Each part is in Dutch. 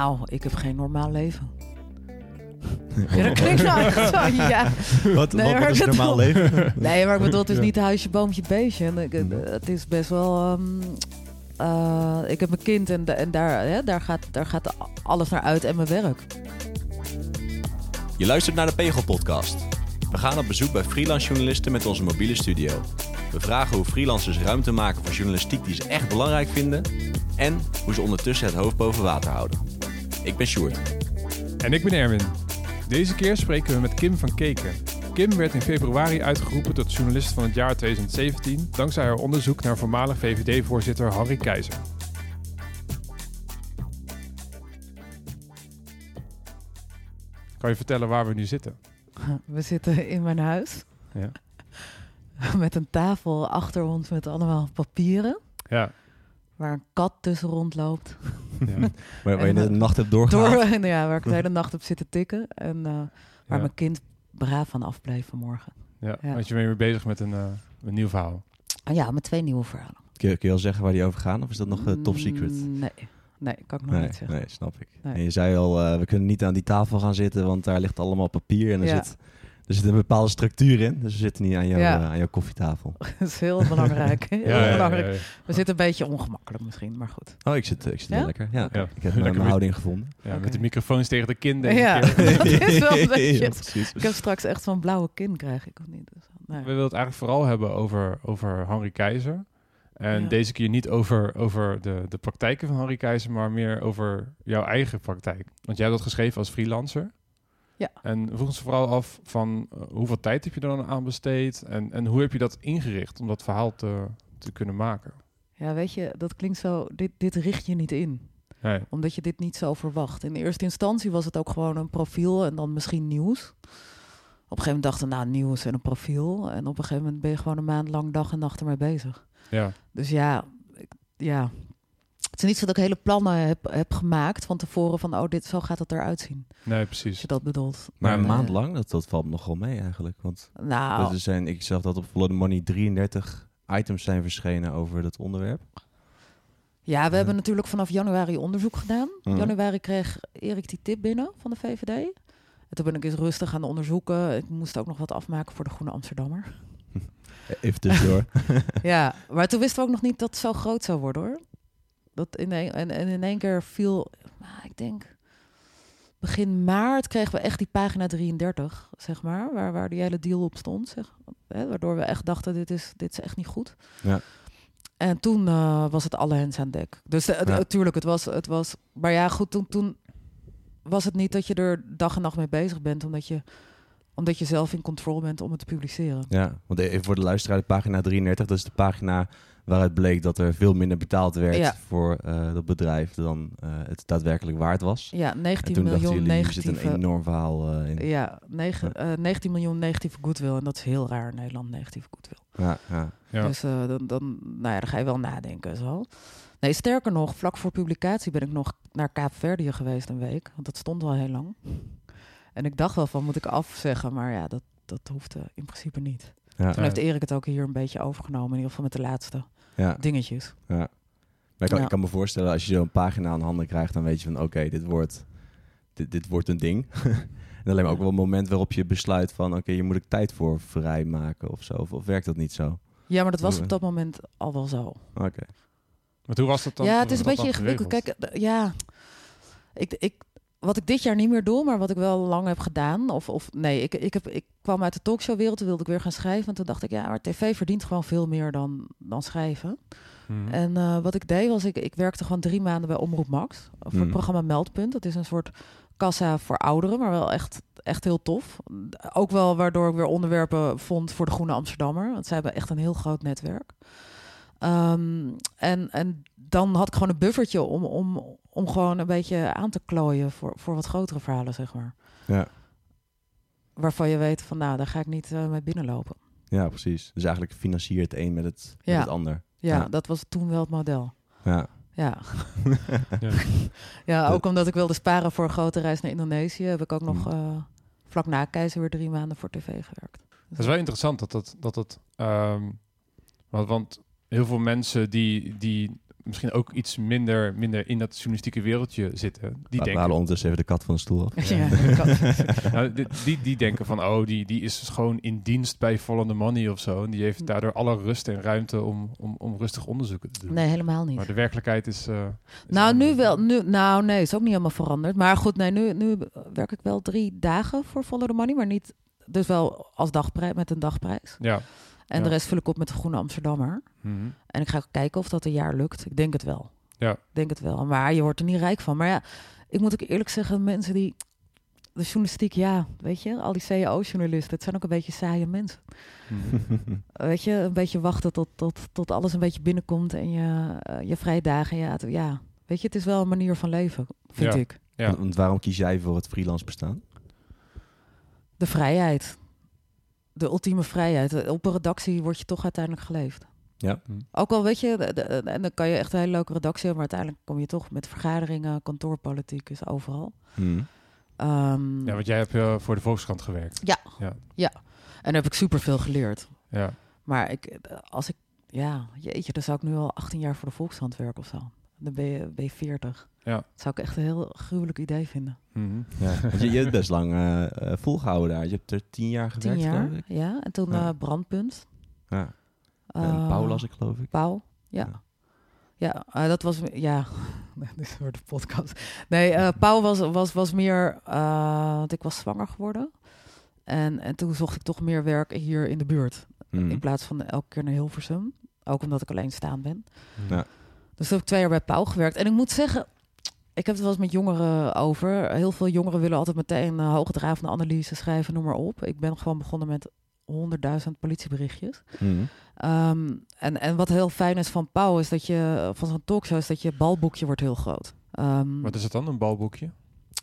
Nou, ik heb geen normaal leven. Ja, dat klinkt nou echt zo, ja. Wat, Nee, wat, is een normaal leven? Nee, maar ik bedoel, het is Ja. niet huisje, boompje, beestje. Mhm. Het is best wel... ehm, eh, ik heb mijn kind en, en daar, hè, daar, gaat, daar gaat alles naar uit en mijn werk. Je luistert naar de Pegel Podcast. We gaan op bezoek bij freelance journalisten met onze mobiele studio. We vragen hoe freelancers ruimte maken voor journalistiek die ze echt belangrijk vinden. En hoe ze ondertussen het hoofd boven water houden. Ik ben Sjoerd. En ik ben Erwin. Deze keer spreken we met Kim van Keken. Kim werd in februari uitgeroepen tot journalist van het jaar 2017 dankzij haar onderzoek naar voormalig VVD-voorzitter Harry Keizer. Kan je vertellen waar we nu zitten? We zitten in mijn huis Ja. met een tafel achter ons met allemaal papieren. Ja. Waar een kat tussen rondloopt. Ja. Waar, waar je de nacht hebt doorgehaald. Door, ja, waar ik de hele nacht op zit te tikken. En eh, waar Ja. mijn kind braaf van afbleef vanmorgen. Ja. Ja. Want je bent weer bezig met een, eh, een nieuw verhaal. Ah ja, met twee nieuwe verhalen. Kun je, kun je al zeggen waar die over gaan? Of is dat nog eh, top secret? Mm, Nee, nee, kan ik nog Nee, niet zeggen. nee, snap ik. Nee. En je zei al, eh, we kunnen niet aan die tafel gaan zitten, want daar ligt allemaal papier en er, Ja. zit, er zit een bepaalde structuur in. Dus we zitten niet aan, jouw Ja. eh, aan jouw koffietafel. Dat is heel belangrijk. Heel Ja, ja, ja, belangrijk. ja. We zitten een beetje ongemakkelijk misschien, maar goed. Oh, ik zit, ik zit Ja? heel lekker. Ja, Ja. ik heb Lekker mijn met- houding gevonden. Ja. Met de microfoons tegen de kin deze Ja. keer. Dat is wel een beetje- Ja. Ik heb straks echt zo'n blauwe kin, krijg ik of niet? Dus, nee. We willen het eigenlijk vooral hebben over, over Henry Keizer. En Ja. deze keer niet over, over de, de praktijken van Henry Keizer, maar meer over jouw eigen praktijk. Want jij hebt dat geschreven als freelancer. Ja. En we vroegen ons vooral af van eh, hoeveel tijd heb je er dan aan besteed en, en hoe heb je dat ingericht om dat verhaal te, te kunnen maken? Ja, weet je, dat klinkt zo... Dit, dit richt je niet in. Nee. Omdat je dit niet zo verwacht. In eerste instantie was het ook gewoon een profiel en dan misschien nieuws. Op een gegeven moment dachten nou, nieuws en een profiel. En op een gegeven moment ben je gewoon een maand lang dag en nacht ermee bezig. Ja. Dus ja, ik- ja. Het is niet zo dat ik hele plannen heb, heb gemaakt van tevoren van, oh, dit, zo gaat het eruit zien. Nee, Als precies. je dat bedoelt. Maar een maand lang, dat, dat valt nogal mee eigenlijk. Want Nou, er zijn, ik zag dat op the Money 33 items zijn verschenen over dat onderwerp. ja, we hebben natuurlijk vanaf januari onderzoek gedaan. Mhm. Januari kreeg Erik die tip binnen van de VVD. En toen ben ik eens rustig gaan onderzoeken. Ik moest ook nog wat afmaken voor de Groene Amsterdammer. Even tussendoor. ja, maar toen wisten we ook nog niet dat het zo groot zou worden hoor. Dat in een, en, en in één keer viel, ik denk, begin maart kregen we echt die pagina 33, zeg maar, waar, waar die hele deal op stond. Zeg, hè, waardoor we echt dachten, dit is, dit is echt niet goed. Ja. En toen eh, was het alle hens aan dek. Dus eh, Ja. natuurlijk, het was, het was, maar ja, goed, toen, toen was het niet dat je er dag en nacht mee bezig bent, omdat je, omdat je zelf in controle bent om het te publiceren. Ja, want even voor de luisteraar, de pagina 33, dat is de pagina waaruit bleek dat er veel minder betaald werd Ja. voor eh, dat bedrijf dan eh, het daadwerkelijk waard was. Ja, En 19 toen dachten miljoen jullie, hier zit negatieve... een enorm verhaal eh, in. Ja, negen, eh, 19 miljoen negatieve goodwill. En dat is heel raar in Nederland, negatieve goodwill. Ja, ja. Ja. Dus eh, dan, dan, nou ja, dan ga je wel nadenken zo. Nee, sterker nog, vlak voor publicatie ben ik nog naar Kaapverdië geweest een week. Want dat stond al heel lang. En ik dacht wel van, moet ik afzeggen? Maar ja, dat, dat hoefde in principe niet. ja. Toen heeft Erik het ook hier een beetje overgenomen. In ieder geval met de laatste ja. dingetjes. Ja. Maar ik kan, Ja. ik kan me voorstellen, als je zo'n pagina aan handen krijgt, dan weet je van oké, dit, wordt, dit, dit wordt een ding. en alleen maar ook wel een moment waarop je besluit van oké, hier moet ik tijd voor vrijmaken of zo. Of, of werkt dat niet zo? Ja, maar dat was op dat moment al wel zo. Oké. Maar hoe was dat dan? ja, het is een beetje ingewikkeld. Kijk, d- ja, ik, ik, wat ik dit jaar niet meer doe, maar wat ik wel lang heb gedaan. Of, of nee, ik, ik, heb, ik kwam uit de talkshowwereld, toen wilde ik weer gaan schrijven. En toen dacht ik, ja, maar tv verdient gewoon veel meer dan, dan schrijven. Mhm. En eh, wat ik deed was, ik, ik werkte gewoon drie maanden bij Omroep Max. Voor Mhm. het programma Meldpunt. Dat is een soort kassa voor ouderen, maar wel echt, echt heel tof. Ook wel waardoor ik weer onderwerpen vond voor de Groene Amsterdammer. Want zij hebben echt een heel groot netwerk. Ehm, en, en dan had ik gewoon een buffertje om, om, om gewoon een beetje aan te klooien voor, voor wat grotere verhalen, zeg maar. Ja. Waarvan je weet van, nou, daar ga ik niet eh, mee binnenlopen. ja, precies. Dus eigenlijk financiert het een met het, met het ander. Ja, Ja. dat was toen wel het model. Ja. Ja. Ja. ja, ook omdat ik wilde sparen voor een grote reis naar Indonesië, heb ik ook nog Hmm. eh, vlak na Keizer weer drie maanden voor tv gewerkt. Het is wel interessant dat het... Dat het ehm, want, want heel veel mensen die, die misschien ook iets minder, minder in dat journalistieke wereldje zitten, die denken, halen ondertussen even de kat van de stoel af. Ja, nou, die, die, die denken van, oh, die, die is dus gewoon in dienst bij Follow the Money of zo. En die heeft daardoor alle rust en ruimte om, om, om rustig onderzoeken te doen. Nee, helemaal niet. Maar de werkelijkheid is... eh, is Nou, nu wel. Nu, nou, nee, is ook niet helemaal veranderd. Maar goed, nee, nu, nu werk ik wel drie dagen voor Follow the Money, maar niet. Dus wel als dagprijs met een dagprijs. Ja. En Ja. de rest vul ik op met de Groene Amsterdammer. Mhm. En ik ga kijken of dat een jaar lukt. Ik denk het wel. Ja. Ik denk het wel. Maar je wordt er niet rijk van. Maar ja, ik moet ook eerlijk zeggen, mensen die. De journalistiek, ja, weet je, al die CAO-journalisten, het zijn ook een beetje saaie mensen. Mhm. Weet je, een beetje wachten tot, tot, tot alles een beetje binnenkomt en je, eh, je vrije dagen. Ja, het- ja, weet je, het is wel een manier van leven, vind Ja. ik. Ja. Want waarom kies jij voor het freelance bestaan? De vrijheid. De ultieme vrijheid. Op een redactie word je toch uiteindelijk geleefd. Ja. Ook al weet je, de- de- en dan kan je echt een hele leuke redactie hebben, maar uiteindelijk kom je toch met vergaderingen, kantoorpolitiek is overal. Mhm. Ehm, ja, want jij hebt eh, voor de Volkskrant gewerkt. En daar heb ik superveel geleerd. Ja. Maar ik, als ik, ja, jeetje, dan zou ik nu al 18 jaar voor de Volkskrant werken of zo. Dan ben je, ben je 40. Ja. Dat zou ik echt een heel gruwelijk idee vinden. Mhm. Ja. Want je, je hebt best lang eh, eh, volgehouden daar. Je hebt er tien jaar gewerkt, Tien jaar, ja. En toen Ja. eh, Brandpunt. Ja. Eh, en Paul las ik, geloof ik. Pauw, ja. Ja. Ja, eh, dat was, ja, dit voor de podcast. Nee, eh Pauw was, was, was meer, eh, want ik was zwanger geworden. En, en toen zocht ik toch meer werk hier in de buurt. Mhm. In plaats van elke keer naar Hilversum. Ook omdat ik alleen staan ben. Ja. Dus toen heb ik twee jaar bij Pauw gewerkt. En ik moet zeggen, ik heb het wel eens met jongeren over. Heel veel jongeren willen altijd meteen uh, hoogdravende analyse schrijven, noem maar op. Ik ben gewoon begonnen met 100.000 politieberichtjes. Ehm, en, en wat heel fijn is van Pauw is dat je, van zo'n talkshow, is dat je balboekje wordt heel groot. Ehm, Wat is het dan, een balboekje?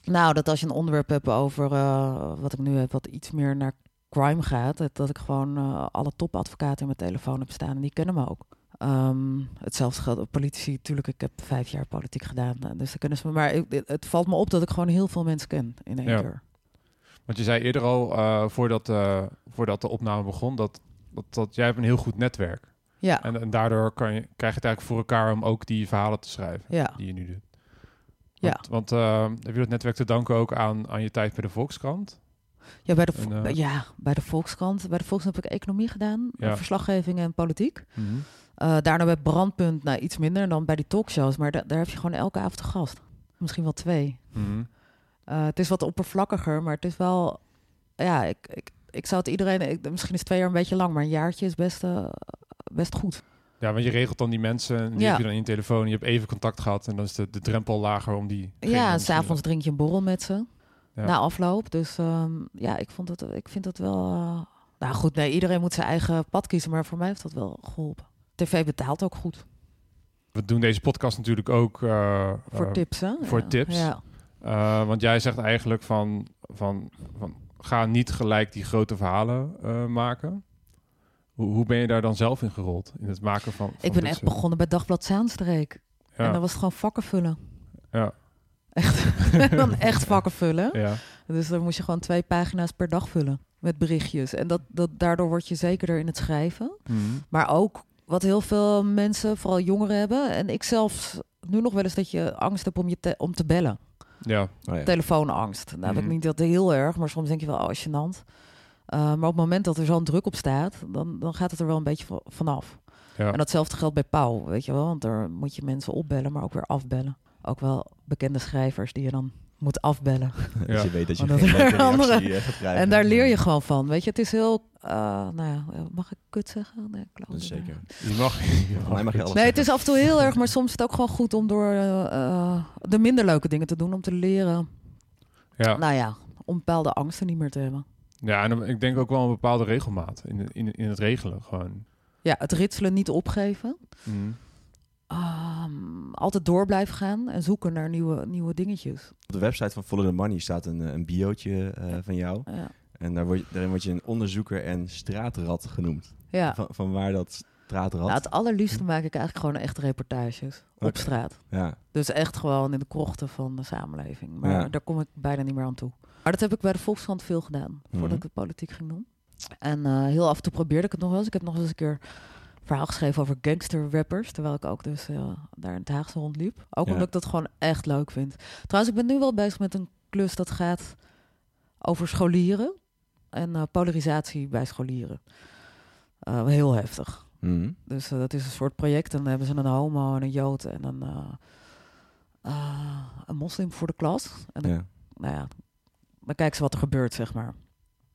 nou, dat als je een onderwerp hebt over uh, wat ik nu heb, wat iets meer naar crime gaat, dat, dat ik gewoon uh, alle topadvocaten in mijn telefoon heb staan en die kennen me ook. Um, hetzelfde geldt op politici. Natuurlijk, ik heb vijf jaar politiek gedaan, dus dan kunnen ze me. Maar ik, het, valt me op dat ik gewoon heel veel mensen ken in één Ja. keer. Want je zei eerder al, uh, voordat, uh, voordat de opname begon, dat, dat, dat jij hebt een heel goed netwerk. Ja. En, en daardoor kan je, krijg je het eigenlijk voor elkaar om ook die verhalen te schrijven Ja. die je nu doet. Ja. Want, want uh, heb je dat netwerk te danken ook aan, aan je tijd bij de Volkskrant? Ja, bij de, En, eh, ja, bij de Volkskrant. Bij de Volkskrant heb ik economie gedaan, Ja. verslaggeving en politiek. Mhm. Eh, daarna bij Brandpunt, nou iets minder dan bij die talkshows. Maar da- daar heb je gewoon elke avond een gast. Misschien wel twee. Mhm. Eh, het is wat oppervlakkiger, maar het is wel... Ja, ik, ik, ik zou het iedereen... Ik, misschien is twee jaar een beetje lang, maar een jaartje is best, eh, best goed. Ja, want je regelt dan die mensen, en die Ja. heb je dan in je telefoon, je hebt even contact gehad en dan is de, de drempel lager om die... ja, en s'avonds drink je een borrel met ze. Ja. Na afloop. Dus ehm, ja, ik, vond het, ik vind dat wel... nou goed, nee, iedereen moet zijn eigen pad kiezen. Maar voor mij heeft dat wel geholpen. TV betaalt ook goed. We doen deze podcast natuurlijk ook uh, Voor uh, tips, hè? voor Ja. tips. Ja. Uh, want jij zegt eigenlijk van, van, van ga niet gelijk die grote verhalen uh, maken. Hoe, hoe ben je daar dan zelf in gerold? In het maken van. van Ik ben echt soort- begonnen bij Dagblad Zaanstreek. Ja, En dan was het gewoon vakken vullen. ja, Echt, dan echt vakken vullen. ja, Dus dan moest je gewoon twee pagina's per dag vullen met berichtjes. En dat, dat, daardoor word je zekerder in het schrijven. Mhm. Maar ook wat heel veel mensen, vooral jongeren, hebben. En ik zelf nu nog wel eens dat je angst hebt om, je te, om te bellen. ja. Oh, ja. Telefoonangst. Nou, heb Mhm. ik niet dat heel erg, maar soms denk je wel, oh, gênant. Uh, maar op het moment dat er zo'n druk op staat, dan, dan gaat het er wel een beetje va- vanaf. ja. En datzelfde geldt bij Pauw, weet je wel. Want daar moet je mensen opbellen, maar ook weer afbellen. Ook wel bekende schrijvers die je dan moet afbellen. Dus je weet dat je Want geen dat- leuke andere- reactie eh, gaat krijgen. En daar leer je gewoon van. Weet je, het is heel... eh, nou ja, mag ik kut zeggen? Nee, ik Dat zeker. Je mag, mag je alles Nee, het is af en toe heel erg, maar soms is het ook gewoon goed om door eh, eh, de minder leuke dingen te doen. Om te leren, ja. nou ja, om bepaalde angsten niet meer te hebben. ja, en ik denk ook wel een bepaalde regelmaat in, in, in het regelen. Gewoon. Ja, het ritselen niet opgeven. Mhm. Ehm, altijd door blijven gaan en zoeken naar nieuwe, nieuwe dingetjes. Op de website van Follow the Money staat een, eh, een biootje eh, van jou. Ja. En daar word je, daarin word je een onderzoeker en straatrat genoemd. ja. Van, van waar dat straatrat... Nou, het allerliefste maak ik eigenlijk gewoon echt reportages op straat. Ja, Dus echt gewoon in de krochten van de samenleving. Maar Ja. daar kom ik bijna niet meer aan toe. Maar dat heb ik bij de Volkskrant veel gedaan, voordat Mhm. ik de politiek ging doen. En eh, heel af en toe probeerde ik het nog wel eens. Ik heb nog eens een keer verhaal geschreven over gangster rappers. Terwijl ik ook dus eh, daar in het Haagse rondliep. Ook Ja. omdat ik dat gewoon echt leuk vind. Trouwens, ik ben nu wel bezig met een klus dat gaat over scholieren. En eh, polarisatie bij scholieren. Eh, heel heftig. Mhm. Dus dat is een soort project. En dan hebben ze een homo en een jood en een, een moslim voor de klas. En dan, Ja. nou ja, dan kijken ze wat er gebeurt, zeg maar.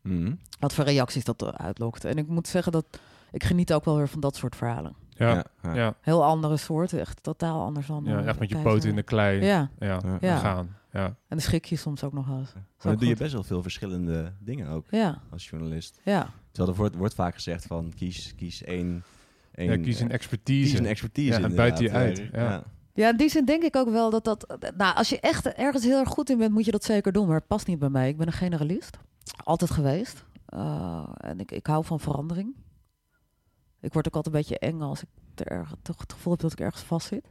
Mhm. Wat voor reacties dat uitlokt. En ik moet zeggen dat ik geniet ook wel weer van dat soort verhalen. Ja, Ja, ja, ja. ja. Heel andere soorten, echt totaal anders dan... eh, echt met je poten in eh, de klei. Ja, Ja, ja, Ja. gaan. Ja. en dan schrik je soms ook nog wel eens. Maar dan doe je best wel veel verschillende dingen ook Ja, als journalist. ja. Terwijl er wordt, wordt vaak gezegd van kies, kies één... één ja, kies een eh, expertise. kies een expertise Ja, en buiten je uit, Eh, ja. Ja, in die zin denk ik ook wel dat dat... Nou, als je echt ergens heel erg goed in bent, moet je dat zeker doen. Maar het past niet bij mij. Ik ben een generalist. Altijd geweest. Uh, en ik, ik hou van verandering. Ik word ook altijd een beetje eng als ik er erg, toch het gevoel heb dat ik ergens vast zit.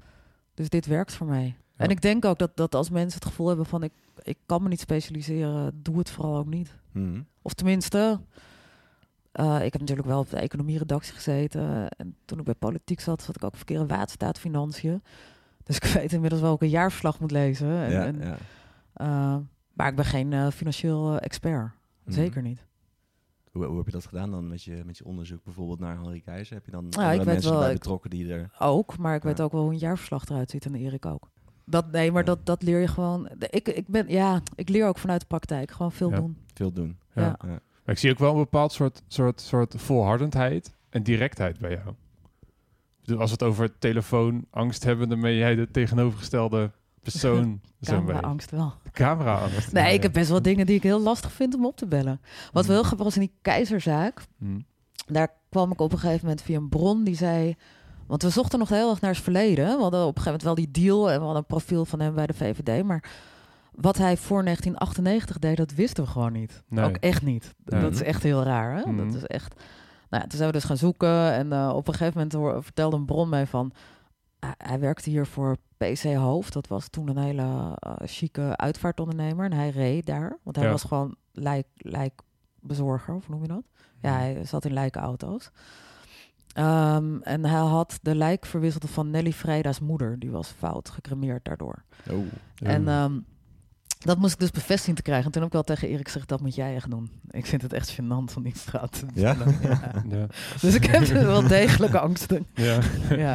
Dus dit werkt voor mij. Ja. En ik denk ook dat, dat als mensen het gevoel hebben van... Ik, ik kan me niet specialiseren, doe het vooral ook niet. Mhm. Of tenminste, uh, ik heb natuurlijk wel op de economieredactie gezeten. En toen ik bij politiek zat, zat ik ook verkeer in waterstaat, financiën. Dus ik weet inmiddels wel ook een jaarverslag moet lezen. En, ja, en, ja. uh, maar ik ben geen uh, financieel expert. Mhm. Zeker niet. Hoe, hoe heb je dat gedaan dan met je, met je onderzoek bijvoorbeeld naar Henri Keizer? Heb je dan Ja, ik weet mensen wel, bij ik- betrokken die er... Ook, maar ik Ja. weet ook wel hoe een jaarverslag eruit ziet. En Erik ook. Dat, nee, maar Ja. dat, dat leer je gewoon. Ik, ik, ben, ja, ik leer ook vanuit de praktijk. Gewoon veel Ja. doen. veel doen? Ja. Ja. Ja. Maar ik zie ook wel een bepaald soort, soort, soort volhardendheid en directheid bij jou. Ik bedoel, als we het over telefoonangst hebben, dan ben jij de tegenovergestelde persoon. beetje. Camera-angst wel. Camera-angst. Nee, Ja, ik heb best wel dingen die ik heel lastig vind om op te bellen. Wat wel Mm. grappig was in die keizerzaak. Hm. daar kwam ik op een gegeven moment via een bron die zei. Want we zochten nog heel erg naar zijn verleden. We hadden op een gegeven moment wel die deal en we hadden een profiel van hem bij de VVD. Maar wat hij voor 1998 deed, dat wisten we gewoon niet. Nee. Ook echt niet. Nee. Dat is echt heel raar. Hè? Dat is echt. Nou ja, toen zijn we dus gaan zoeken. En eh, op een gegeven moment hoor- vertelde een bron mij van. hij- hij werkte hier voor PC Hoofd. Dat was toen een hele eh, chique uitvaartondernemer. En hij reed daar. Want hij Ja. was gewoon lijk, lijkbezorger, of noem je dat? Ja, hij zat in lijkenauto's. Ehm, en hij had de lijk verwisseld van Nelly Vrijda's moeder. Die was fout gecremeerd daardoor. Oh. En ehm, dat moest ik dus bevestiging te krijgen. En toen heb ik wel tegen Erik gezegd, dat moet jij echt doen. Ik vind het echt gênant om die te Ja? ja. ja. Dus ik heb wel degelijke angsten. Ja. Ja.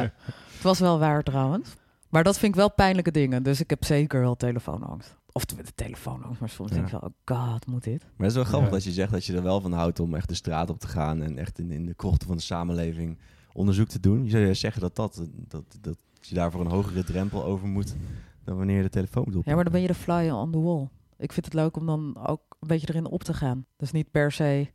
Het was wel waar trouwens. Maar dat vind ik wel pijnlijke dingen. Dus ik heb zeker wel telefoonangst. Of de telefoonangst, maar soms Ja. denk ik wel, oh god, moet dit? Maar het is wel grappig Ja. dat je zegt dat je er wel van houdt om echt de straat op te gaan en echt in, in de krochten van de samenleving onderzoek te doen. Je zou juist zeggen dat, dat, dat, dat je daarvoor een hogere drempel over moet dan wanneer je de telefoon moet Ja, maar dan ben je de fly on the wall. Ik vind het leuk om dan ook een beetje erin op te gaan. Dus niet per se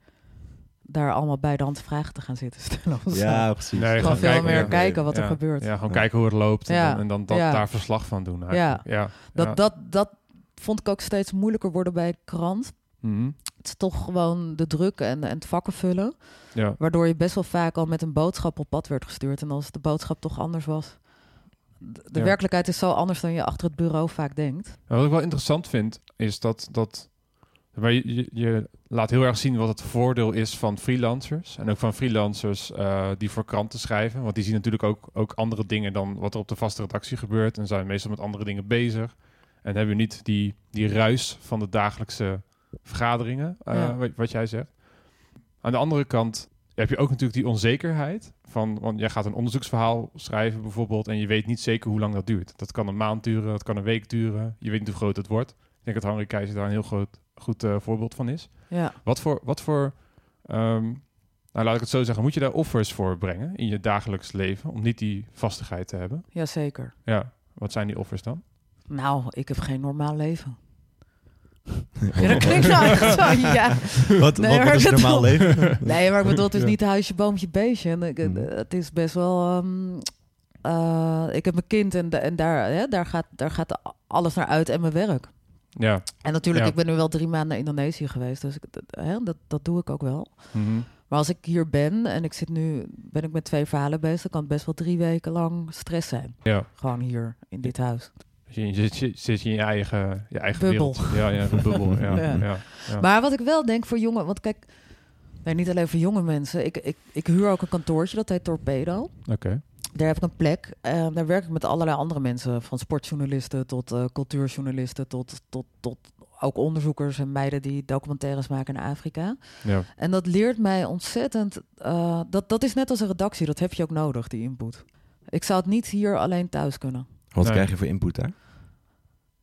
daar allemaal bij de hand vragen te gaan zitten stellen. of zo. Ja, precies. Nee, Gewoon veel kijken, meer ja. kijken wat er Ja. gebeurt. Ja, gewoon Ja. kijken hoe het loopt en Ja. dan, en dan dat, Ja. daar verslag van doen eigenlijk. Ja. Dat, Ja. dat, dat vond ik ook steeds moeilijker worden bij krant. Mhm. Het is toch gewoon de druk en, en het vakken vullen. ja. Waardoor je best wel vaak al met een boodschap op pad werd gestuurd. En als de boodschap toch anders was. De, Ja. werkelijkheid is zo anders dan je achter het bureau vaak denkt. Wat ik wel interessant vind, is dat, dat maar je, je, je laat heel erg zien wat het voordeel is van freelancers. En ook van freelancers eh, die voor kranten schrijven. Want die zien natuurlijk ook, ook andere dingen dan wat er op de vaste redactie gebeurt. En zijn meestal met andere dingen bezig. En hebben niet die, die ruis van de dagelijkse vergaderingen, eh, Ja. wat, wat jij zegt. Aan de andere kant heb je ook natuurlijk die onzekerheid. Van, want jij gaat een onderzoeksverhaal schrijven bijvoorbeeld... en je weet niet zeker hoe lang dat duurt. Dat kan een maand duren, dat kan een week duren. Je weet niet hoe groot het wordt. Ik denk dat Henry Keizer daar een heel groot, goed eh, voorbeeld van is. Ja. Wat voor, wat voor ehm, nou laat ik het zo zeggen, moet je daar offers voor brengen in je dagelijks leven... om niet die vastigheid te hebben? Jazeker. Ja, wat zijn die offers dan? Nou, ik heb geen normaal leven. Ja, dat klinkt nou echt zo, ja. Wat, Nee, wat, is normaal bedoel- leven? Nee, maar ik bedoel, het is Ja. niet huisje, boompje, beestje. En ik, Mhm. Het is best wel... ehm, eh, ik heb mijn kind en, en daar, hè, daar, gaat, daar gaat alles naar uit en mijn werk. Ja. En natuurlijk, Ja. ik ben nu wel drie maanden naar Indonesië geweest. Dus ik, dat- hè, dat, dat doe ik ook wel. Mhm. Maar als ik hier ben en ik zit nu, ben ik met twee verhalen bezig, dan kan het best wel drie weken lang stress zijn. Ja. Gewoon hier in dit huis. Dus je, zit- zit je in je eigen, je eigen Bubbel. wereld. Ja, ja, een bubbel. Ja, Ja. ja. Ja. Maar wat ik wel denk voor jongen, want kijk, Nee, niet alleen voor jonge mensen. Ik, ik, ik huur ook een kantoortje, dat heet Torpedo. Oké. Daar heb ik een plek. Uh, daar werk ik met allerlei andere mensen. Van sportjournalisten tot uh, cultuurjournalisten tot, tot, tot ook onderzoekers en meiden die documentaires maken in Afrika. Ja. En dat leert mij ontzettend. Uh, dat, dat is net als een redactie, dat heb je ook nodig, die input. Ik zou het niet hier alleen thuis kunnen. Wat nee. krijg je voor input daar?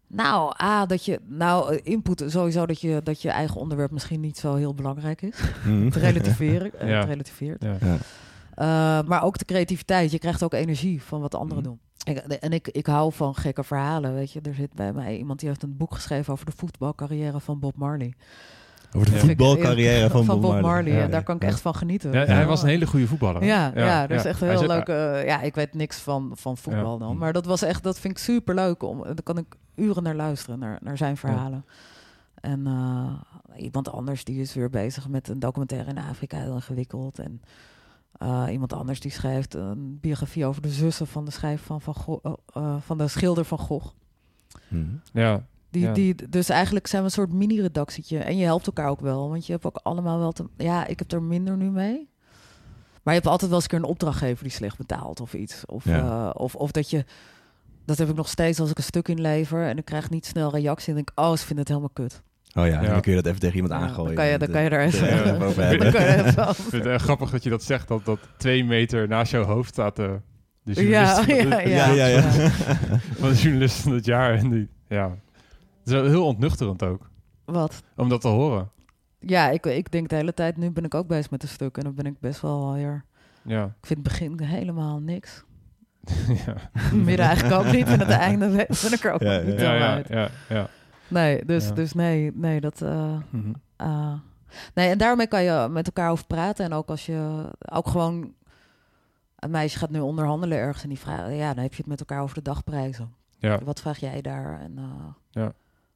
Nou, ah, dat je, nou, input sowieso dat je, dat je eigen onderwerp misschien niet zo heel belangrijk is. Mm. te relativeren. ja. Te relativeert. Ja. Uh, maar ook de creativiteit. Je krijgt ook energie van wat anderen mm. doen. Ik, en ik, ik hou van gekke verhalen, weet je. Er zit bij mij iemand die heeft een boek geschreven over de voetbalcarrière van Bob Marley. Over de ja. voetbalcarrière van, van Bob, Marley. Ja, daar kan ik echt van genieten. Ja, hij was een hele goede voetballer. Ja, ja, dat is echt heel leuk. Uh, ja, ik weet niks van, van voetbal dan. Maar dat was echt, dat vind ik super leuk. Om, daar kan ik uren naar luisteren, naar, naar zijn verhalen. En uh, iemand anders die is weer bezig met een documentaire in Afrika, heel ingewikkeld. En uh, iemand anders die schrijft een biografie over de zussen van de schrijver van, van, Go uh, van de schilder van Gogh. Hmm. Ja. Die, ja. die, dus eigenlijk zijn we een soort mini-redactietje. En je helpt elkaar ook wel, want je hebt ook allemaal wel te... Ja, ik heb er minder nu mee. Maar je hebt altijd wel eens een keer een opdrachtgever die slecht betaalt of iets. Of, ja. uh, of, of dat je... Dat heb ik nog steeds als ik een stuk inlever en ik krijg niet snel reactie en denk oh, ze vinden het helemaal kut. Oh ja, ja, dan kun je dat even tegen iemand Ja, aangooien. dan kan je, dan kan je er even, Ja, dan boven kan hebben. je even Ik vind het grappig dat je dat zegt, dat, dat twee meter naast jouw hoofd staat de, de Ja, journalist van, de, ja, Ja, ja, ja. van de journalist van het jaar. En die, ja. Het is wel heel ontnuchterend ook, Wat? om dat te horen. Ja, ik, ik denk de hele tijd, nu ben ik ook bezig met een stuk en dan ben ik best wel weer... Ja. Ik vind het begin helemaal niks. ja. Midden eigenlijk ook niet en het einde ben ik er ook niet ja, uit. ja, ja. Nee, dus, Ja. dus nee, nee, dat... eh, Mhm. Ah. nee, en daarmee kan je met elkaar over praten. En ook als je ook gewoon. Een meisje gaat nu onderhandelen ergens en die vraagt. Ja, dan heb je het met elkaar over de dagprijzen. Ja. Wat vraag jij daar? En eh, Ja.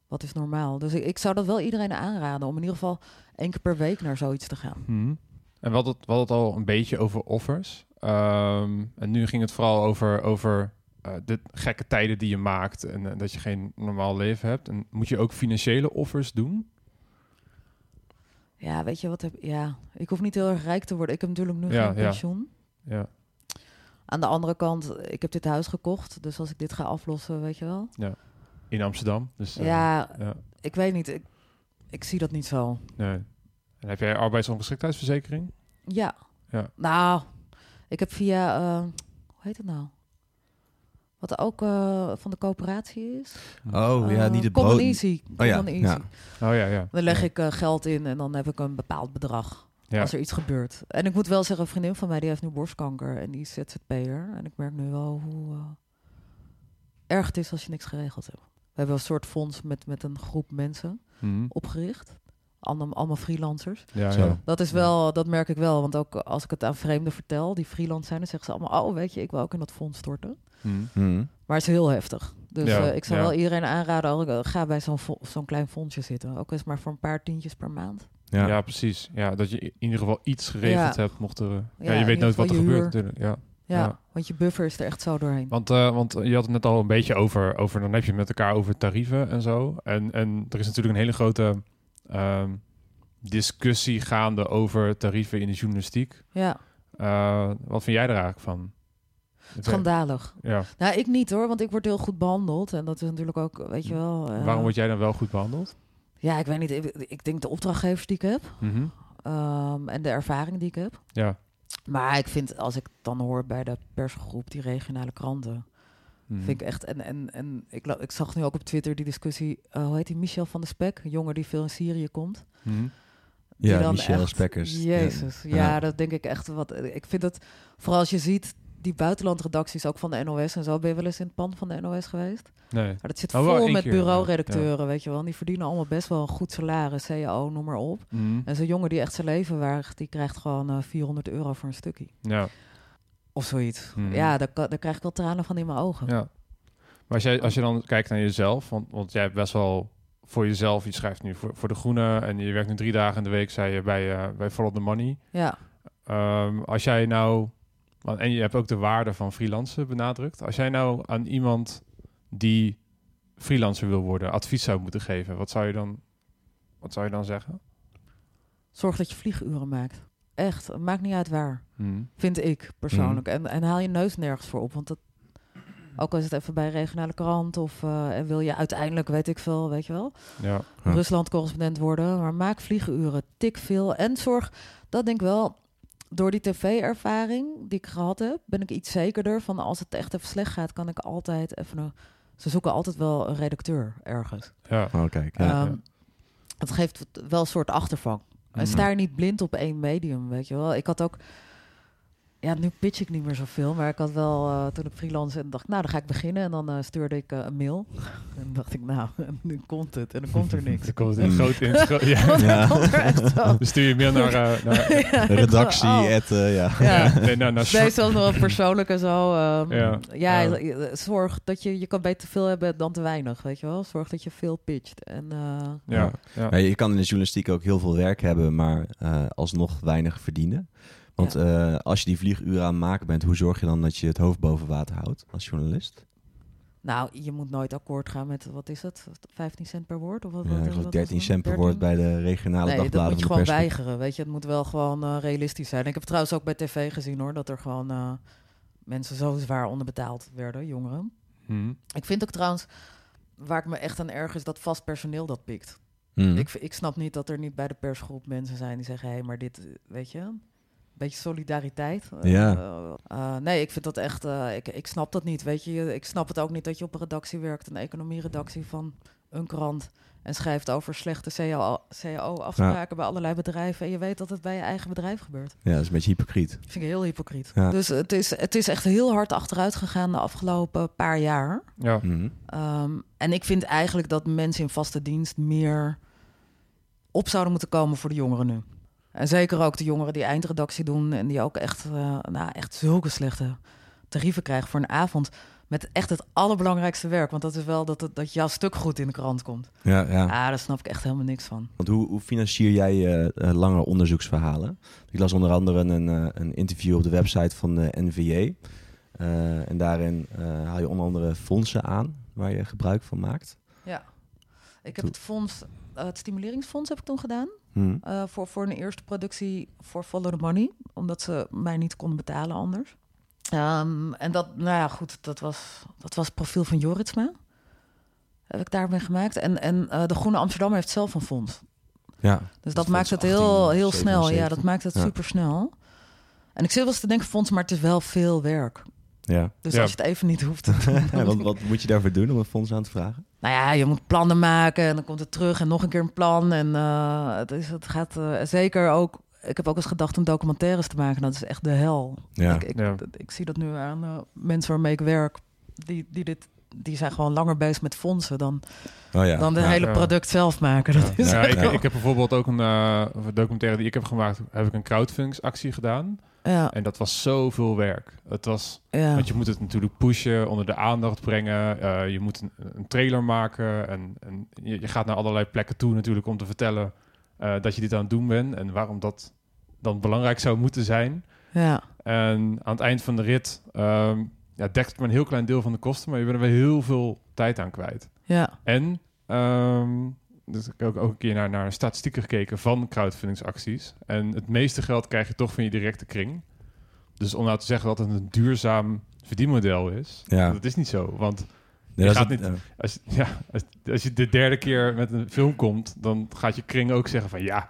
wat is normaal? Dus ik, ik zou dat wel iedereen aanraden om in ieder geval één keer per week naar zoiets te gaan. Mhm. En hadden, het, hadden het al een beetje over offers. Ehm, en nu ging het vooral over, over eh, de gekke tijden die je maakt en eh, dat je geen normaal leven hebt. En moet je ook financiële offers doen? Ja, weet je wat? Heb, ja, ik hoef niet heel erg rijk te worden. Ik heb natuurlijk nu Ja, geen ja. pensioen. Ja. Aan de andere kant, ik heb dit huis gekocht. Dus als ik dit ga aflossen, weet je wel. In Amsterdam. Dus, eh, ja, ja. ik weet niet. Ik, ik zie dat niet zo. Nee. En heb jij arbeidsongeschiktheidsverzekering? Ja. Ja. Nou, ik heb via, eh, hoe heet het nou? Wat ook eh, van de coöperatie is. Oh ja, Eh, niet het Common brood. Easy. Oh ja, Easy. ja. Oh ja, ja. Dan leg Ja. ik eh, geld in en dan heb ik een bepaald bedrag. Ja. Als er iets gebeurt. En ik moet wel zeggen, een vriendin van mij die heeft nu borstkanker en die is ZZP'er. En ik merk nu wel hoe eh, erg het is als je niks geregeld hebt. We hebben een soort fonds met, met een groep mensen Mhm. opgericht. Allemaal, allemaal freelancers. Ja. Dat is wel, dat merk ik wel. Want ook als ik het aan vreemden vertel, die freelance zijn, dan zeggen ze allemaal: Oh, weet je, ik wil ook in dat fonds storten. Mhm. Mhm. Maar het is heel heftig. Dus Ja, eh, ik zou ja. wel iedereen aanraden: oh, eh, ga bij zo'n zo'n klein fondsje zitten. Ook eens maar voor een paar tientjes per maand. Ja. Ja. precies. Ja, dat je in ieder geval iets geregeld Ja. hebt, mocht er... eh, ja, Ja, je weet nooit wat er gebeurt natuurlijk. Ja. Ja, Ja. want je buffer is er echt zo doorheen. Want, eh, want je had het net al een beetje over, over, dan heb je het met elkaar over tarieven en zo. En, en er is natuurlijk een hele grote ehm, discussie gaande over tarieven in de journalistiek. Ja, Eh, wat vind jij er eigenlijk van? schandalig. Ja. Nou, ik niet hoor, want ik word heel goed behandeld. En dat is natuurlijk ook, weet je wel. eh, Waarom word jij dan wel goed behandeld? Ja, ik weet niet. Ik, ik denk de opdrachtgevers die ik heb Mhm. ehm, en de ervaring die ik heb. Ja. Maar ik vind, als ik dan hoor bij de persgroep, die regionale kranten, Mhm. vind ik echt. En, en, en ik, ik zag nu ook op Twitter die discussie. eh, hoe heet die? Michel van de Spek, een jongen die veel in Syrië komt. Mhm. Die Ja, dan Michel echt- Spekkers. Jezus, ja. Ja. dat denk ik echt wat. Ik vind het, vooral als je ziet die buitenlandredacties ook van de NOS en zo. Ben je wel eens in het pand van de NOS geweest? Nee. Maar dat zit Oh, vol met ja. bureauredacteuren, weet je wel. En die verdienen allemaal best wel een goed salaris, CAO, noem maar op. Mhm. En zo'n jongen die echt zijn leven waagt, die krijgt gewoon eh, 400 euro voor een stukje. Ja. Of zoiets. Mhm. Ja, daar, daar krijg ik wel tranen van in mijn ogen. Ja. Maar als, jij, als je dan kijkt naar jezelf, want, want jij hebt best wel voor jezelf, je schrijft nu voor, voor De Groene en je werkt nu drie dagen in de week, zei je, bij, eh bij Follow the Money. Ja. Ehm, als jij nou, want- en je hebt ook de waarde van freelancen benadrukt. Als jij nou aan iemand die freelancer wil worden, advies zou moeten geven, wat zou je dan, wat zou je dan zeggen? Zorg dat je vlieguren maakt. Echt, het maakt niet uit waar. Hmm. Vind ik persoonlijk. En, en haal je neus nergens voor op. Want dat, ook al is het even bij een regionale krant of eh, en wil je uiteindelijk, weet ik veel, weet je wel, Ja. Ja. Rusland-correspondent worden. Maar maak vliegenuren, tik veel. En zorg, dat denk ik wel, door die tv-ervaring die ik gehad heb, ben ik iets zekerder van als het echt even slecht gaat, kan ik altijd even een... Ze zoeken altijd wel een redacteur ergens. Ja. Oh, kijk. Ja. Ja, Ehm, Het geeft wel een soort achtervang. En Mhm. sta je niet blind op één medium, weet je wel. Ik had ook... Ja, nu pitch ik niet meer zoveel, maar ik had wel eh, toen ik freelance en dacht, nou, dan ga ik beginnen. En dan eh, stuurde ik eh, een mail. En dacht ik, nou, nu komt het. En dan komt er niks. Dan komt het in Mm. groot in gro- ja. Ja. komt er echt zo. Dan stuur je mail naar, eh, naar, Ja, redactie, oh. at, eh, ja. Ja. nee, naar, naar Nee, zelfs nog wel persoonlijk en zo. ehm, Ja. zorg dat je, je kan beter veel hebben dan te weinig, weet je wel. Zorg dat je veel pitcht. En eh, ja, ja. Ja, je kan in de journalistiek ook heel veel werk hebben, maar eh, alsnog weinig verdienen. Want eh, als je die vlieguren aan het maken bent, hoe zorg je dan dat je het hoofd boven water houdt als journalist? Nou, je moet nooit akkoord gaan met, wat is het, 15 cent per woord? Of wat, Ja, wat, ik wat geloof was 13 het? cent per 13? woord bij de regionale Nee, dat dagbladen moet je gewoon weigeren, weet je. Het moet wel gewoon eh, realistisch zijn. Ik heb het trouwens ook bij tv gezien hoor, dat er gewoon eh, mensen zo zwaar onderbetaald werden, jongeren. Hmm. Ik vind ook trouwens, waar ik me echt aan erg is dat vast personeel dat pikt. Hmm. Ik, ik snap niet dat er niet bij de persgroep mensen zijn die zeggen, hé, maar dit, weet je... Een beetje solidariteit. Eh, Ja. eh, nee, ik vind dat echt... eh, ik, ik snap dat niet, weet je. Ik snap het ook niet dat je op een redactie werkt... een economieredactie van een krant... en schrijft over slechte CAO-afspraken bij allerlei bedrijven... en je weet dat het bij je eigen bedrijf gebeurt. Ja, dat is een beetje hypocriet. Dat vind ik heel hypocriet. Ja. Dus het is, het is echt heel hard achteruit gegaan de afgelopen paar jaar. Ja. Mhm. Ehm, en ik vind eigenlijk dat mensen in vaste dienst meer op zouden moeten komen voor de jongeren nu. En zeker ook de jongeren die eindredactie doen en die ook echt, eh, nou, echt zulke slechte tarieven krijgen voor een avond. Met echt het allerbelangrijkste werk. Want dat is wel dat, dat jouw stuk goed in de krant komt. Ja, ja. Ah, daar snap ik echt helemaal niks van. Want hoe, hoe financier jij eh, lange onderzoeksverhalen? Ik las onder andere een, een interview op de website van de NVJ. En daarin haal je onder andere fondsen aan waar je gebruik van maakt. Ja. Ik heb het fonds, eh, het stimuleringsfonds heb ik toen gedaan. Hm. eh, voor, voor een eerste productie voor Follow the Money. Omdat ze mij niet konden betalen anders. Ehm, en dat, nou ja, goed, dat was, dat was het profiel van Joritsma. Heb ik daarmee gemaakt. En, en eh, de Groene Amsterdam heeft zelf een fonds. Ja. Dus dat maakt het heel, 18, heel snel. Ja, 77. dat maakt het Ja. super snel. En ik zit wel eens te denken, fonds, maar het is wel veel werk. Ja. Dus Ja. als je het even niet hoeft te doen. dan- wat, wat moet je daarvoor doen om een fonds aan te vragen? Nou ja, je moet plannen maken en dan komt het terug en nog een keer een plan. En eh, het, is, het gaat eh, zeker ook. Ik heb ook eens gedacht om documentaires te maken. Dat is echt de hel. Ja. Ik, ik, Ja. ik zie dat nu aan eh, mensen waarmee ik werk. Die, die, dit, die zijn gewoon langer bezig met fondsen dan, Oh ja. dan de ja. hele Ja. product zelf maken. Dat is Ja, ik, ik heb bijvoorbeeld ook een eh, een documentaire die ik heb gemaakt, heb ik een crowdfundingsactie gedaan. Ja, En dat was zoveel werk. Het was, ja. want je moet het natuurlijk pushen, onder de aandacht brengen. eh, je moet een, een trailer maken en, en je, je gaat naar allerlei plekken toe natuurlijk om te vertellen eh, dat je dit aan het doen bent en waarom dat dan belangrijk zou moeten zijn. ja. En aan het eind van de rit ehm, ja, dekt het maar een heel klein deel van de kosten, maar je bent er wel heel veel tijd aan kwijt. ja. En ehm, dus ik heb ook, ook een keer naar, naar statistieken gekeken van crowdfundingsacties. En het meeste geld krijg je toch van je directe kring. Dus om nou te zeggen dat het een duurzaam verdienmodel is, Ja. dat is niet zo. Want Nee, je gaat niet- als, je- ja, als, als je de derde keer met een film komt, dan gaat je kring ook zeggen van ja,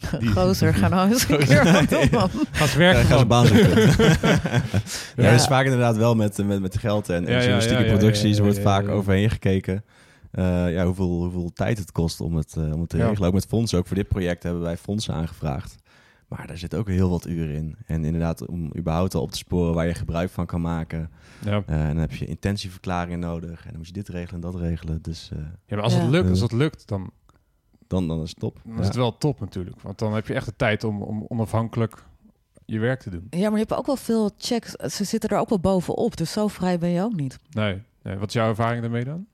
die- Gozer, ga nou eens een Gozer. keer wat doen, man. ga eens ja, werken. ga baan zoeken. ja, is vaak inderdaad wel met, met, met geld en, en journalistieke ja, ja, producties ja, ja, wordt ja, vaak ja. overheen gekeken. Eh, ja, hoeveel, hoeveel tijd het kost om het, eh, om het te Ja. regelen. Ook met fondsen. Ook voor dit project hebben wij fondsen aangevraagd. Maar daar zit ook heel wat uren in. En inderdaad, om überhaupt al op te sporen waar je gebruik van kan maken. Ja. Eh, en dan heb je intentieverklaringen nodig. En dan moet je dit regelen en dat regelen. Dus eh, Ja, maar als Ja. het lukt, als het lukt, dan, dan, dan is het top. dan Ja. is het wel top natuurlijk. Want dan heb je echt de tijd om, om onafhankelijk je werk te doen. Ja, maar je hebt ook wel veel checks. Ze zitten er ook wel bovenop. Dus zo vrij ben je ook niet. Nee. nee. Wat is jouw ervaring daarmee dan?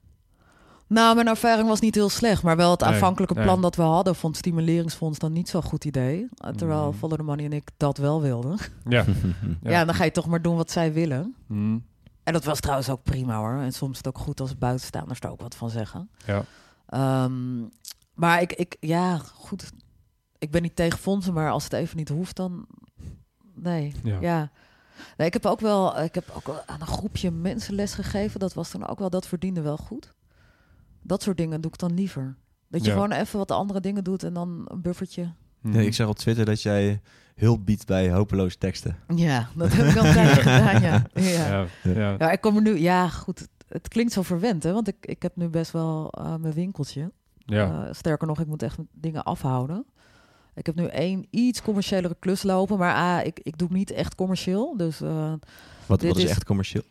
Nou, mijn ervaring was niet heel slecht, maar wel het aanvankelijke nee. plan dat we hadden vond het stimuleringsfonds dan niet zo'n goed idee. Terwijl Mhm. Follow the Money en ik dat wel wilden. Ja. Ja. Ja. dan ga je toch maar doen wat zij willen. Hm. En dat was trouwens ook prima hoor. En soms is het ook goed als buitenstaanders er ook wat van zeggen. Ja. Ehm, maar ik, ik, ja, goed. ik ben niet tegen fondsen, maar als het even niet hoeft, dan nee. Ja. Ja. Nee, ik heb ook wel, ik heb ook wel aan een groepje mensen les gegeven. Dat was dan ook wel, dat verdiende wel goed. Dat soort dingen doe ik dan liever. Dat je Ja. gewoon even wat andere dingen doet en dan een buffertje. Mhm. Nee, ik zag op Twitter dat jij hulp biedt bij hopeloze teksten. Ja, dat heb ik al tijdje gedaan, ja. ja. Ja, ja. Ja, ik kom er nu, ja goed, het klinkt zo verwend, hè, want ik, ik heb nu best wel eh, mijn winkeltje. ja. Eh, sterker nog, ik moet echt dingen afhouden. Ik heb nu één iets commerciëlere klus lopen, maar ah, ik, ik doe niet echt commercieel. Dus eh, Wat, Dit wat is is- echt commercieel?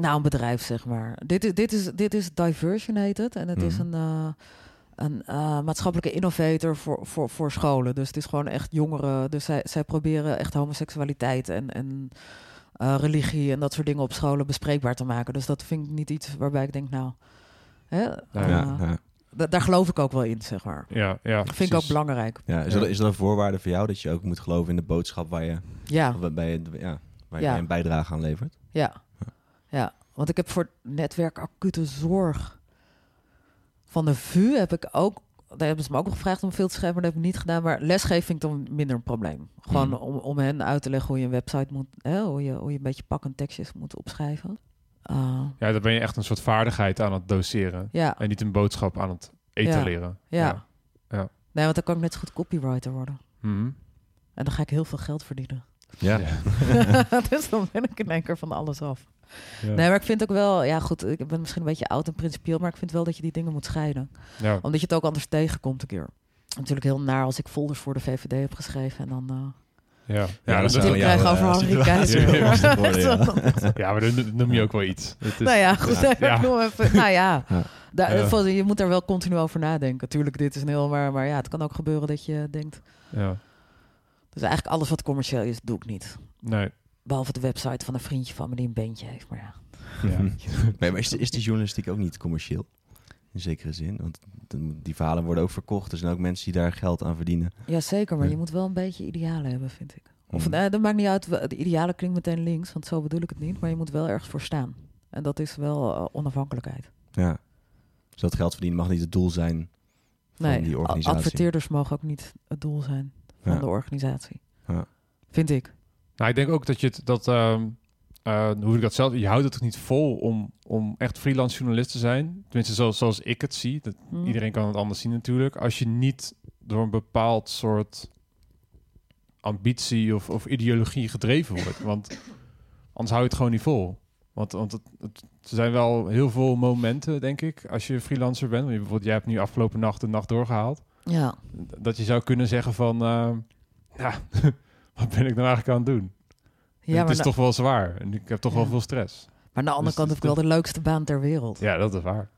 Nou, een bedrijf zeg maar. Dit is, dit is, dit is Diversionated en het is Mhm. een, eh, een eh, maatschappelijke innovator voor, voor, voor scholen. Dus het is gewoon echt jongeren. Dus zij, zij proberen echt homoseksualiteit en, en eh, religie en dat soort dingen op scholen bespreekbaar te maken. Dus dat vind ik niet iets waarbij ik denk, nou, hè, Ja, ja, ja. da- daar geloof ik ook wel in, zeg maar. ja, ja, Dat vind ik ook belangrijk. Ja, is, Ja. Dat, is dat een voorwaarde voor jou dat je ook moet geloven in de boodschap waar je, Ja. waar je, ja, waar je een bijdrage aan levert? Ja. Ja, want ik heb voor het netwerk acute zorg van de VU heb ik ook, daar hebben ze me ook nog gevraagd om veel te schrijven, maar dat heb ik niet gedaan. Maar lesgeven vind ik dan minder een probleem. Gewoon Mhm. om, om hen uit te leggen hoe je een website moet, hè, hoe, je, hoe je een beetje pakkend tekstjes moet opschrijven. Uh, Ja, dan ben je echt een soort vaardigheid aan het doseren. ja, En niet een boodschap aan het etaleren. ja. Ja. Nee, want dan kan ik net zo goed copywriter worden. Mhm. En dan ga ik heel veel geld verdienen. Ja. Ja. dus dan ben ik in één keer van alles af. Ja. Nee, maar ik vind ook wel, ja goed, ik ben misschien een beetje oud en principieel, maar ik vind wel dat je die dingen moet scheiden. Ja. Omdat je het ook anders tegenkomt een keer. Natuurlijk heel naar als ik folders voor de VVD heb geschreven en dan... eh, Ja. Ja, Ja, dat die zou krijgen jouw, over Henri Keizer. ja. ja, maar dan noem je ook wel iets. Het is, nou ja, goed. Ja. ik noem even, nou ja, Ja. Daar, je moet daar wel continu over nadenken. Tuurlijk, dit is een heel... Maar, maar ja, het kan ook gebeuren dat je denkt... ja. Dus eigenlijk alles wat commercieel is, doe ik niet. Nee. Behalve de website van een vriendje van me die een bandje heeft. Maar ja. Ja. Nee, maar is, de- is die journalistiek ook niet commercieel? In zekere zin. Want de- die verhalen worden ook verkocht. Er zijn ook mensen die daar geld aan verdienen. ja, zeker. Maar Ja. je moet wel een beetje idealen hebben, vind ik. Of Mhm. eh, dat maakt niet uit. De idealen klinkt meteen links, want zo bedoel ik het niet. Maar je moet wel ergens voor staan. En dat is wel eh, onafhankelijkheid. Ja. Dus dat geld verdienen mag niet het doel zijn van Nee, die organisatie. adverteerders mogen ook niet het doel zijn van Ja. de organisatie. Ja. Vind ik. Nou, ik denk ook dat je het, dat, ehm, eh, hoe ik dat zelf, je houdt het toch niet vol om, om echt freelance journalist te zijn. Tenminste, zoals, zoals ik het zie. Dat, Hm. Iedereen kan het anders zien natuurlijk. Als je niet door een bepaald soort ambitie of, of ideologie gedreven wordt. Want anders hou je het gewoon niet vol. Want, want het, het, er zijn wel heel veel momenten, denk ik, als je freelancer bent. Want je, bijvoorbeeld, jij hebt nu afgelopen nacht de nacht doorgehaald. Ja. Dat je zou kunnen zeggen van, eh, ja, wat ben ik nou eigenlijk aan het doen? Ja, het is toch wel zwaar en ik heb toch wel veel stress. maar aan de andere dus kant het heb ik wel de leukste baan ter wereld. Ja, dat is waar.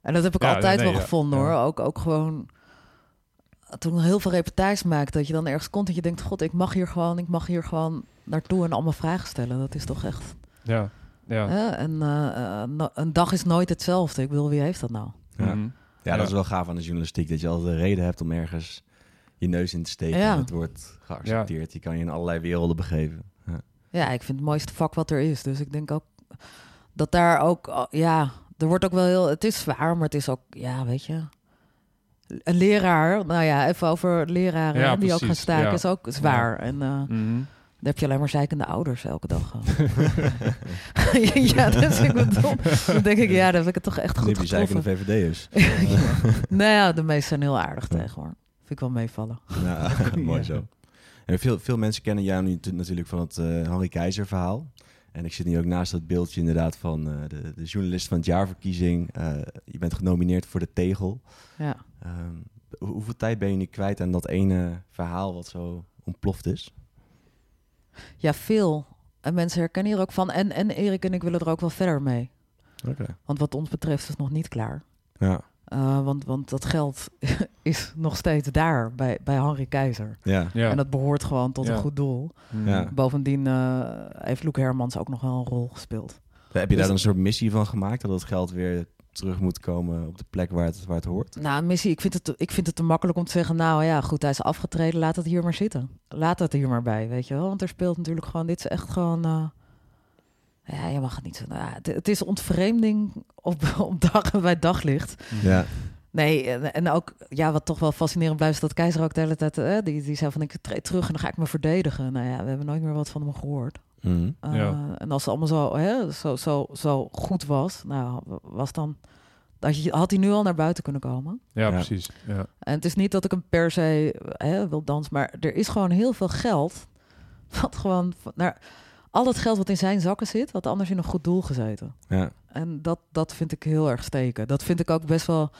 En dat heb ik Ja, altijd nee, wel ja. gevonden Ja. hoor. Ook, ook gewoon toen ik heel veel reportages maakte, dat je dan ergens komt en je denkt, god, ik mag hier gewoon, ik mag hier gewoon naartoe en allemaal vragen stellen. Dat is toch echt. Ja, ja. En eh, eh, no- een dag is nooit hetzelfde. Ik bedoel, wie heeft dat nou? Ja. Mhm. Ja, dat is wel gaaf aan de journalistiek. Dat je altijd een reden hebt om ergens je neus in te steken. Ja. En het wordt geaccepteerd. Je kan je in allerlei werelden begeven. Ja. Ja, ik vind het mooiste vak wat er is. Dus ik denk ook dat daar ook, oh, ja, er wordt ook wel heel, het is zwaar, maar het is ook, ja, weet je. Een leraar, nou ja, even over leraren Ja, die ook gaan staken, ja. is ook zwaar. En eh, Mhm. Dan heb je alleen maar zeikende ouders elke dag. ja, dus ik bedoel, dan denk ik, ja, dan heb ik het toch echt Dan goed heb je zeikende getroffen. VVD'ers. nou ja, de meesten zijn heel aardig tegen hoor. Vind ik wel meevallen. Ja, mooi zo. En veel, veel mensen kennen jou nu natuurlijk van het Henri Keizer verhaal. En ik zit nu ook naast dat beeldje inderdaad van eh, de, de journalist van het jaarverkiezing. Eh, je bent genomineerd voor de Tegel. Ja. Ehm, hoe- hoeveel tijd ben je nu kwijt aan dat ene verhaal wat zo ontploft is? ja, veel. En mensen herkennen hier ook van. En, en Erik en ik willen er ook wel verder mee. Want wat ons betreft is het nog niet klaar. Ja. Eh, want, want dat geld is nog steeds daar bij, bij Henri Keizer. Ja. Ja. En dat behoort gewoon tot Ja. een goed doel. Mhm. Ja. Bovendien eh, heeft Loek Hermans ook nog wel een rol gespeeld. Heb je daar Dus- dan een soort missie van gemaakt? Dat het geld weer terug moet komen op de plek waar het, waar het hoort? Nou, missie, ik vind, het, te- ik vind het te makkelijk om te zeggen... nou ja, goed, hij is afgetreden, laat het hier maar zitten. Laat het hier maar bij, weet je wel. Want er speelt natuurlijk gewoon... Dit is echt gewoon... eh, ja, je mag het niet zo... nou ja, het, het is ontvreemding op, op dag, bij daglicht. Ja. Nee, en, en ook, ja, wat toch wel fascinerend blijft, is dat Keizer ook de hele tijd, eh, die, die zei van, ik treed terug en dan ga ik me verdedigen. Nou ja, we hebben nooit meer wat van hem gehoord. Mhm. Uh, Ja. En als het allemaal zo, hè, zo, zo, zo goed was, nou, was dan, had, hij nu al naar buiten kunnen komen. Ja, Ja. precies. Ja. En het is niet dat ik hem per se hè, wil dansen, maar er is gewoon heel veel geld, wat gewoon, naar, al het geld wat in zijn zakken zit, had anders in een goed doel gezeten. Ja. En dat, dat vind ik heel erg steken. Dat vind ik ook best wel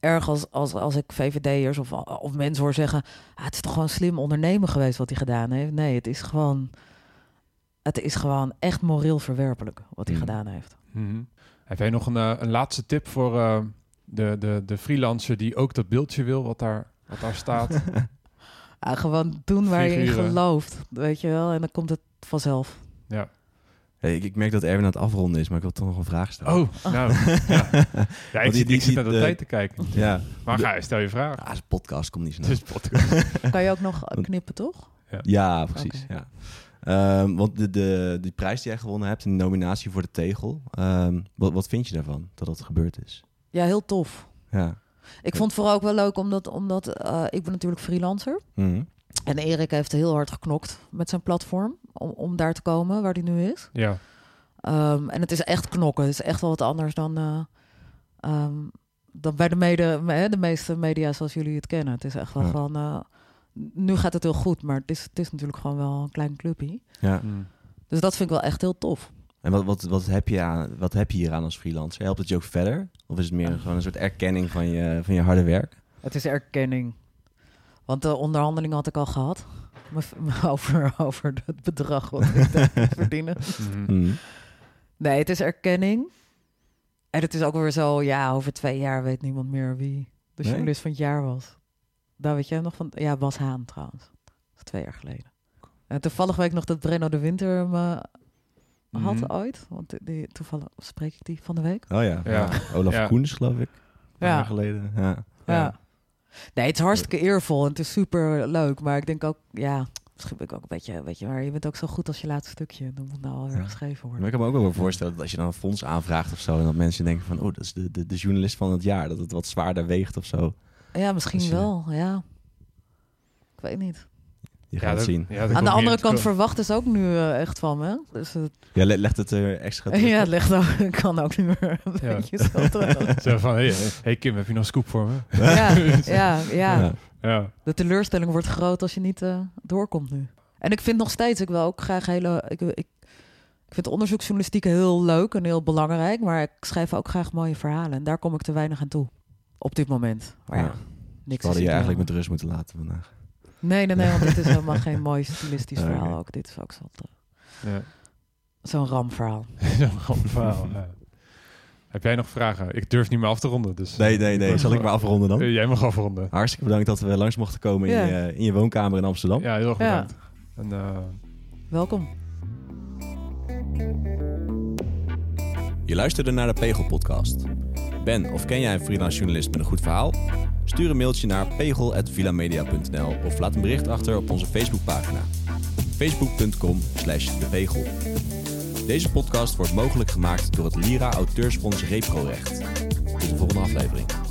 erg als, als, als ik VVD'ers of, of mensen hoor zeggen... Ah, het is toch gewoon slim ondernemen geweest wat hij gedaan heeft. Nee, het is gewoon, het is gewoon echt moreel verwerpelijk wat hij Mm. gedaan heeft. Mhm. Heb jij nog een, eh, een laatste tip voor eh, de, de, de freelancer die ook dat beeldje wil wat daar, wat daar staat? Ah, gewoon doen waar je in gelooft, weet je wel. En dan komt het vanzelf. Ja. Hey, ik, ik merk dat Erwin aan het afronden is, maar ik wil toch nog een vraag stellen. Oh, nou. ja. ja, ik, die- zit- die- ik zit naar de de- tijd te kijken. Ja. Maar ga, stel je vraag. Ja, het is een podcast, komt niet snel. Het is podcast. Kan je ook nog knippen, toch? Ja, precies. Oké. Ja. Ehm, want de, de, die prijs die jij gewonnen hebt, een nominatie voor de tegel. ehm, wat, wat vind je daarvan, dat dat gebeurd is? Ja, heel tof. Ja. Ik vond het vooral ook wel leuk, omdat, omdat eh, ik ben natuurlijk freelancer. Mhm. En Erik heeft heel hard geknokt met zijn platform om, om daar te komen waar hij nu is. Ja. Ehm, en het is echt knokken. Het is echt wel wat anders dan, eh, ehm, dan bij de, mede, me- de meeste media zoals jullie het kennen. Het is echt wel Ja. van... eh, nu gaat het heel goed, maar het is, het is natuurlijk gewoon wel een klein clubje. ja. Mm. Dus dat vind ik wel echt heel tof. En wat, wat, wat, heb je aan, wat heb je hier aan als freelancer? Helpt het je ook verder? Of is het meer gewoon een soort erkenning van je, van je harde werk? Het is erkenning. Want de onderhandeling had ik al gehad. Over, over het bedrag wat ik verdienen. Mhm. Mhm. Nee, het is erkenning. En het is ook weer zo, ja, over twee jaar weet niemand meer wie de Nee? journalist van het jaar was. Daar weet jij nog van? Ja, Bas Haan trouwens. Dat is twee jaar geleden. En toevallig weet ik nog dat Brenno de Winter me had Mhm. ooit. Want die, toevallig spreek ik die van de week. Oh ja. Ja. ja. Olaf Ja. Koens, geloof ik. Een Ja. jaar geleden. Ja. Ja. Nee, het is hartstikke eervol en het is super leuk. Maar ik denk ook, ja, misschien ben ik ook een beetje, weet je, maar je bent ook zo goed als je laatste stukje. Dan moet nou alweer Ja. geschreven Maar worden. ik kan me ook wel voorstellen dat als je dan een fonds aanvraagt of zo... en dat mensen denken van, oh, dat is de, de, de journalist van het jaar. Dat het wat zwaarder weegt of zo. Ja, misschien je- wel, ja. Ik weet niet. Je Ja, gaat dat- zien. ja, Aan de andere kant verwachten ze ook nu eh, echt van me. Dus het, Ja, le- legt het er extra terug ja, het ligt ook, kan ook niet meer een Ja. beetje zo van, hey, hey Kim, heb je nog scoop voor me? Ja, ja, ja. Ja. Ja. De teleurstelling wordt groot als je niet eh, doorkomt nu. En ik vind nog steeds, ik wil ook graag hele... Ik, ik, ik vind onderzoeksjournalistiek heel leuk en heel belangrijk. Maar ik schrijf ook graag mooie verhalen. En daar kom ik te weinig aan toe. Op dit moment. Maar ja, Ja. niks We hadden je eigenlijk met rust moeten laten vandaag. Nee, nee, nee, want dit is helemaal geen mooi stilistisch verhaal ook. Dit is ook zo- ja. zo'n ramverhaal. Zo'n grappig verhaal. ja. Heb jij nog vragen? Ik durf niet meer af te ronden. Dus, Nee, nee, nee. Zal ik maar afronden dan? Eh, jij mag afronden. Hartstikke bedankt dat we langs mochten komen in, je, in je woonkamer in Amsterdam. Ja, heel erg Ja. bedankt. En, eh, Welkom. Je luisterde naar de Pegel podcast. Ben of ken jij een freelance journalist met een goed verhaal? Stuur een mailtje naar pegel.villamedia.nl of laat een bericht achter op onze Facebookpagina. facebook.com slash depegel. Deze podcast wordt mogelijk gemaakt door het Lira Auteursfonds Reprorecht. Tot de volgende aflevering.